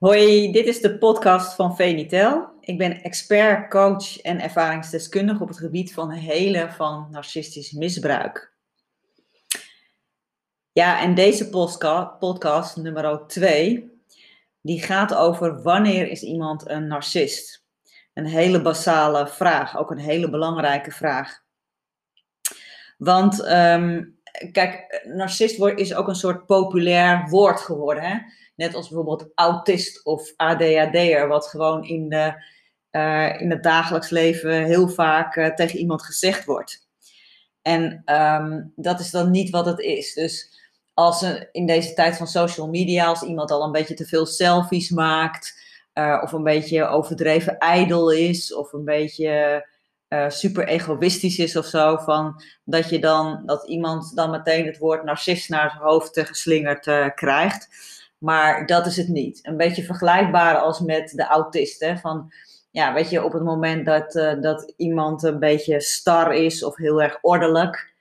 Hoi, dit is de podcast van Venitel. Ik ben expert, coach en ervaringsdeskundige op het gebied van helen van narcistisch misbruik. Ja, en deze podcast, podcast nummer 2, die gaat over wanneer is iemand een narcist? Een hele basale vraag, ook een hele belangrijke vraag. Want ehm, kijk, narcist is ook een soort populair woord geworden. Hè? Net als bijvoorbeeld autist of ADHD'er, wat gewoon in, de, uh, in het dagelijks leven heel vaak uh, tegen iemand gezegd wordt. En um, dat is dan niet wat het is. Dus als in deze tijd van social media, als iemand al een beetje te veel selfies maakt, uh, of een beetje overdreven ijdel is, of een beetje super egoïstisch is of zo, van dat je dan dat iemand dan meteen het woord narcist naar het hoofd geslingerd krijgt. Maar dat is het niet. Een beetje vergelijkbaar als met de autist. Hè? Van, ja, weet je, op het moment dat, uh, dat iemand een beetje star is of heel erg ordelijk,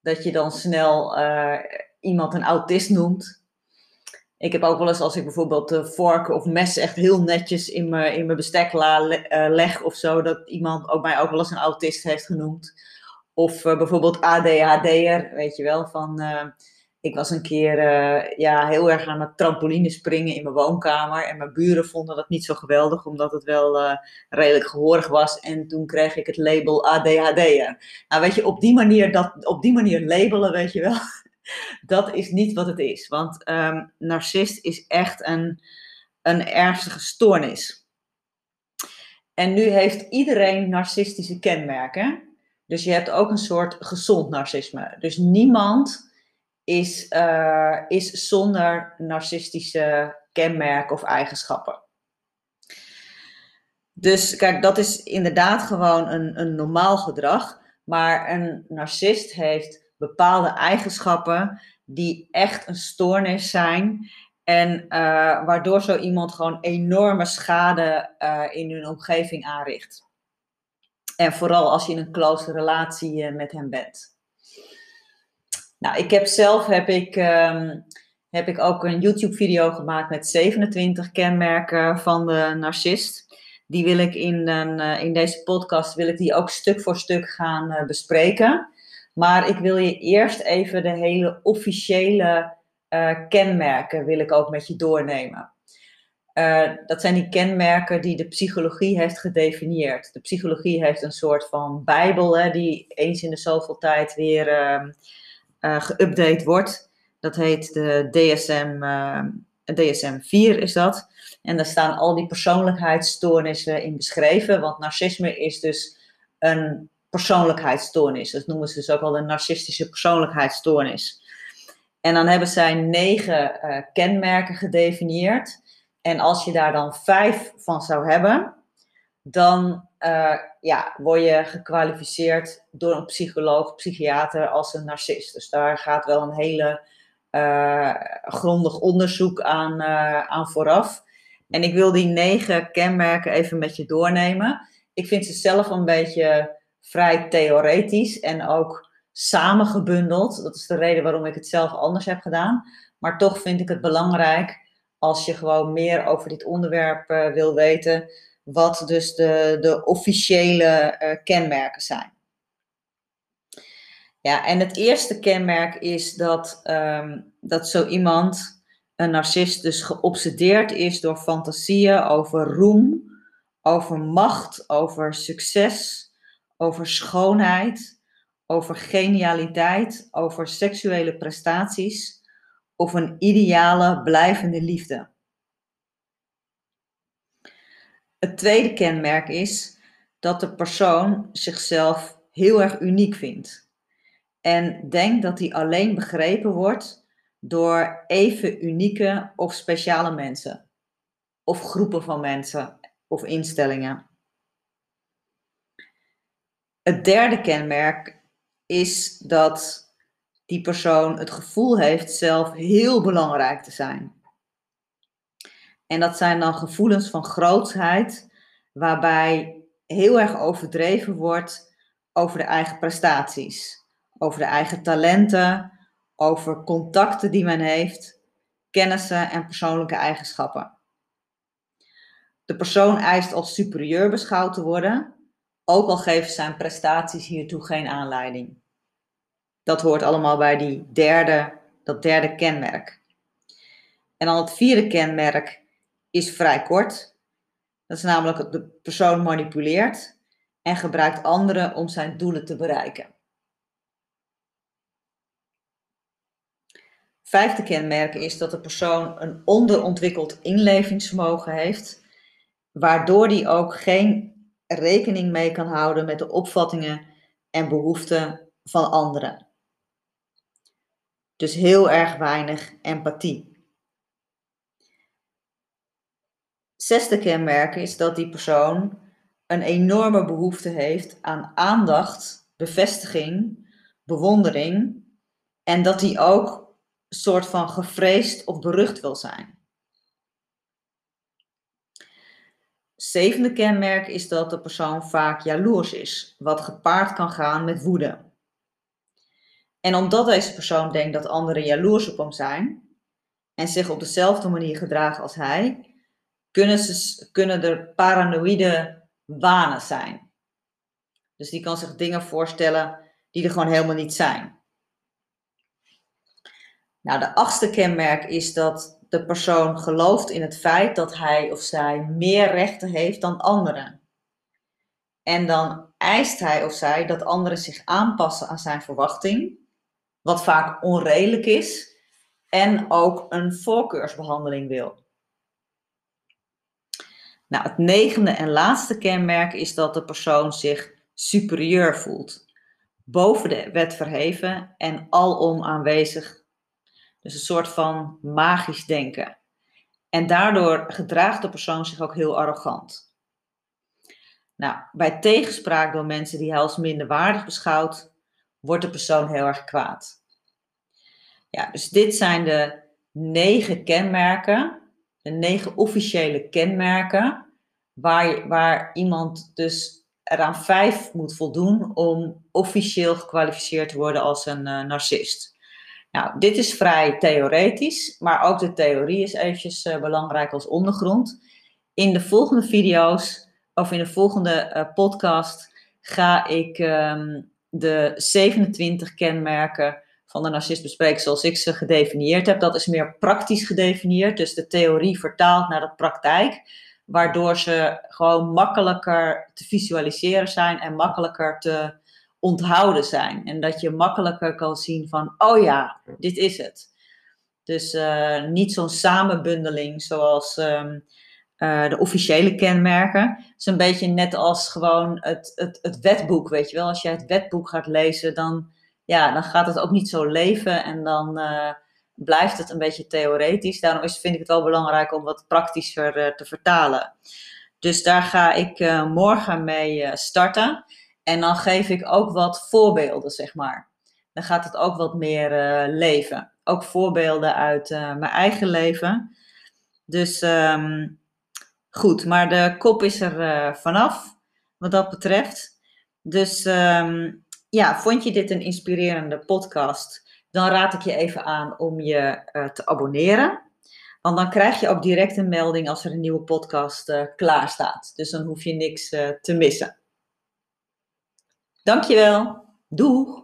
dat je dan snel uh, iemand een autist noemt. Ik heb ook wel eens als ik bijvoorbeeld uh, vorken of mes echt heel netjes in mijn, in mijn bestek leg of zo, dat iemand ook mij ook wel eens een autist heeft genoemd. Of bijvoorbeeld ADHD'er, weet je wel, van ik was een keer uh, ja, heel erg aan het trampoline springen in mijn woonkamer. En mijn buren vonden dat niet zo geweldig, omdat het wel uh, redelijk gehoorig was. En toen kreeg ik het label ADHD'er. Nou, weet je, op die manier, dat, op die manier labelen, weet je wel, dat is niet wat het is. Want um, narcist is echt een, een ernstige stoornis. En nu heeft iedereen narcistische kenmerken. Dus je hebt ook een soort gezond narcisme. Dus niemand is, uh, is zonder narcistische kenmerken of eigenschappen. Dus kijk, dat is inderdaad gewoon een, een normaal gedrag. Maar een narcist heeft bepaalde eigenschappen die echt een stoornis zijn. En uh, waardoor zo iemand gewoon enorme schade uh, in hun omgeving aanricht. En vooral als je in een close relatie met hem bent. Nou, ik heb zelf heb ik, um, heb ik ook een YouTube-video gemaakt met 27 kenmerken van de narcist. Die wil ik in, uh, in deze podcast wil ik die ook stuk voor stuk gaan uh, bespreken. Maar ik wil je eerst even de hele officiële uh, kenmerken wil ik ook met je doornemen. dat zijn die kenmerken die de psychologie heeft gedefinieerd. De psychologie heeft een soort van bijbel hè, die eens in de zoveel tijd weer ehm, uh, geüpdate wordt. Dat heet de DSM, uh, DSM 4 is dat. En daar staan al die persoonlijkheidsstoornissen in beschreven. Want narcisme is dus een persoonlijkheidsstoornis. Dat noemen ze dus ook wel een narcistische persoonlijkheidsstoornis. En dan hebben zij negen uh, kenmerken gedefinieerd. En als je daar dan vijf van zou hebben, dan uh, ja, word je gekwalificeerd door een psycholoog, psychiater als een narcist. Dus daar gaat wel een hele uh, grondig onderzoek aan, uh, aan vooraf. En ik wil die negen kenmerken even met je doornemen. Ik vind ze zelf een beetje vrij theoretisch en ook samengebundeld. Dat is de reden waarom ik het zelf anders heb gedaan. Maar toch vind ik het belangrijk als je gewoon meer over dit onderwerp wil weten wat dus de, de officiële uh, kenmerken zijn. Ja, en het eerste kenmerk is dat, um, dat zo iemand, een narcist, dus geobsedeerd is door fantasieën over roem, over macht, over succes, over schoonheid, over genialiteit, over seksuele prestaties of een ideale blijvende liefde. Het tweede kenmerk is dat de persoon zichzelf heel erg uniek vindt. En denkt dat hij alleen begrepen wordt door even unieke of speciale mensen. Of groepen van mensen of instellingen. Het derde kenmerk is dat die persoon het gevoel heeft zelf heel belangrijk te zijn. En dat zijn dan gevoelens van grootsheid, waarbij heel erg overdreven wordt over de eigen prestaties, over de eigen talenten, over contacten die men heeft, kennissen en persoonlijke eigenschappen. De persoon eist als superieur beschouwd te worden, ook al geven zijn prestaties hiertoe geen aanleiding. Dat hoort allemaal bij die derde, dat derde kenmerk. En dan het vierde kenmerk is vrij kort. Dat is namelijk dat de persoon manipuleert en gebruikt anderen om zijn doelen te bereiken. Vijfde kenmerk is dat de persoon een onderontwikkeld inlevingsvermogen heeft, waardoor die ook geen rekening mee kan houden met de opvattingen en behoeften van anderen. Dus heel erg weinig empathie. Zesde kenmerk is dat die persoon een enorme behoefte heeft aan aandacht, bevestiging, bewondering en dat hij ook een soort van gevreesd of berucht wil zijn. Zevende kenmerk is dat de persoon vaak jaloers is, wat gepaard kan gaan met woede. En omdat deze persoon denkt dat anderen jaloers op hem zijn en zich op dezelfde manier gedragen als hij, kunnen, ze, kunnen er paranoïde wanen zijn. Dus die kan zich dingen voorstellen die er gewoon helemaal niet zijn. Nou, de achtste kenmerk is dat de persoon gelooft in het feit dat hij of zij meer rechten heeft dan anderen. En dan eist hij of zij dat anderen zich aanpassen aan zijn verwachting, wat vaak onredelijk is, en ook een voorkeursbehandeling wil. Nou, het negende en laatste kenmerk is dat de persoon zich superieur voelt, boven de wet verheven en alom aanwezig dus een soort van magisch denken. En daardoor gedraagt de persoon zich ook heel arrogant. Nou, bij tegenspraak door mensen die hij als minderwaardig beschouwt, wordt de persoon heel erg kwaad. Ja, dus dit zijn de negen kenmerken, de negen officiële kenmerken, waar, waar iemand dus eraan vijf moet voldoen om officieel gekwalificeerd te worden als een uh, narcist. Nou, dit is vrij theoretisch, maar ook de theorie is eventjes uh, belangrijk als ondergrond. In de volgende video's of in de volgende uh, podcast ga ik um, de 27 kenmerken van de narcist bespreken zoals ik ze gedefinieerd heb. Dat is meer praktisch gedefinieerd, dus de theorie vertaald naar de praktijk, waardoor ze gewoon makkelijker te visualiseren zijn en makkelijker te onthouden zijn. En dat je makkelijker kan zien van, oh ja, dit is het. Dus uh, niet zo'n samenbundeling zoals um, uh, de officiële kenmerken. Het is een beetje net als gewoon het, het, het wetboek, weet je wel. Als je het wetboek gaat lezen, dan, ja, dan gaat het ook niet zo leven en dan uh, blijft het een beetje theoretisch. Daarom is, vind ik het wel belangrijk om wat praktischer te vertalen. Dus daar ga ik morgen mee starten. En dan geef ik ook wat voorbeelden, zeg maar. Dan gaat het ook wat meer leven. Ook voorbeelden uit mijn eigen leven. Dus um, goed, maar de kop is er vanaf, wat dat betreft. Dus um, ja, vond je dit een inspirerende podcast? Dan raad ik je even aan om je te abonneren. Want dan krijg je ook direct een melding als er een nieuwe podcast klaar staat. Dus dan hoef je niks te missen. Dankjewel. Doeg!